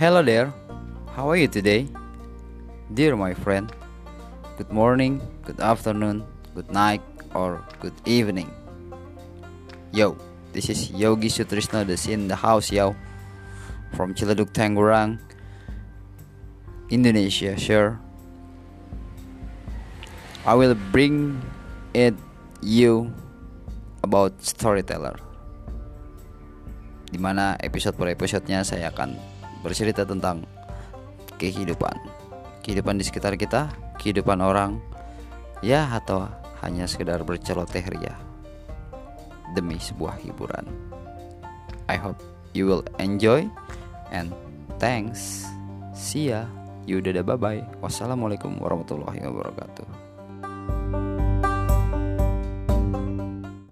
Hello there, how are you today? Dear my friend, good morning, good afternoon, good night, or good evening. Yo, this is Yogi Sutrisno, the in the house, yo. From Ciledug, Tangerang, Indonesia, sure. I will bring it you about storyteller. Di mana episode per episodenya saya akan bercerita tentang kehidupan, kehidupan di sekitar kita, kehidupan orang, ya atau hanya sekedar berceloteh ria demi sebuah hiburan. I hope you will enjoy and thanks. See ya. Yaudah bye bye. Wassalamualaikum warahmatullahi wabarakatuh.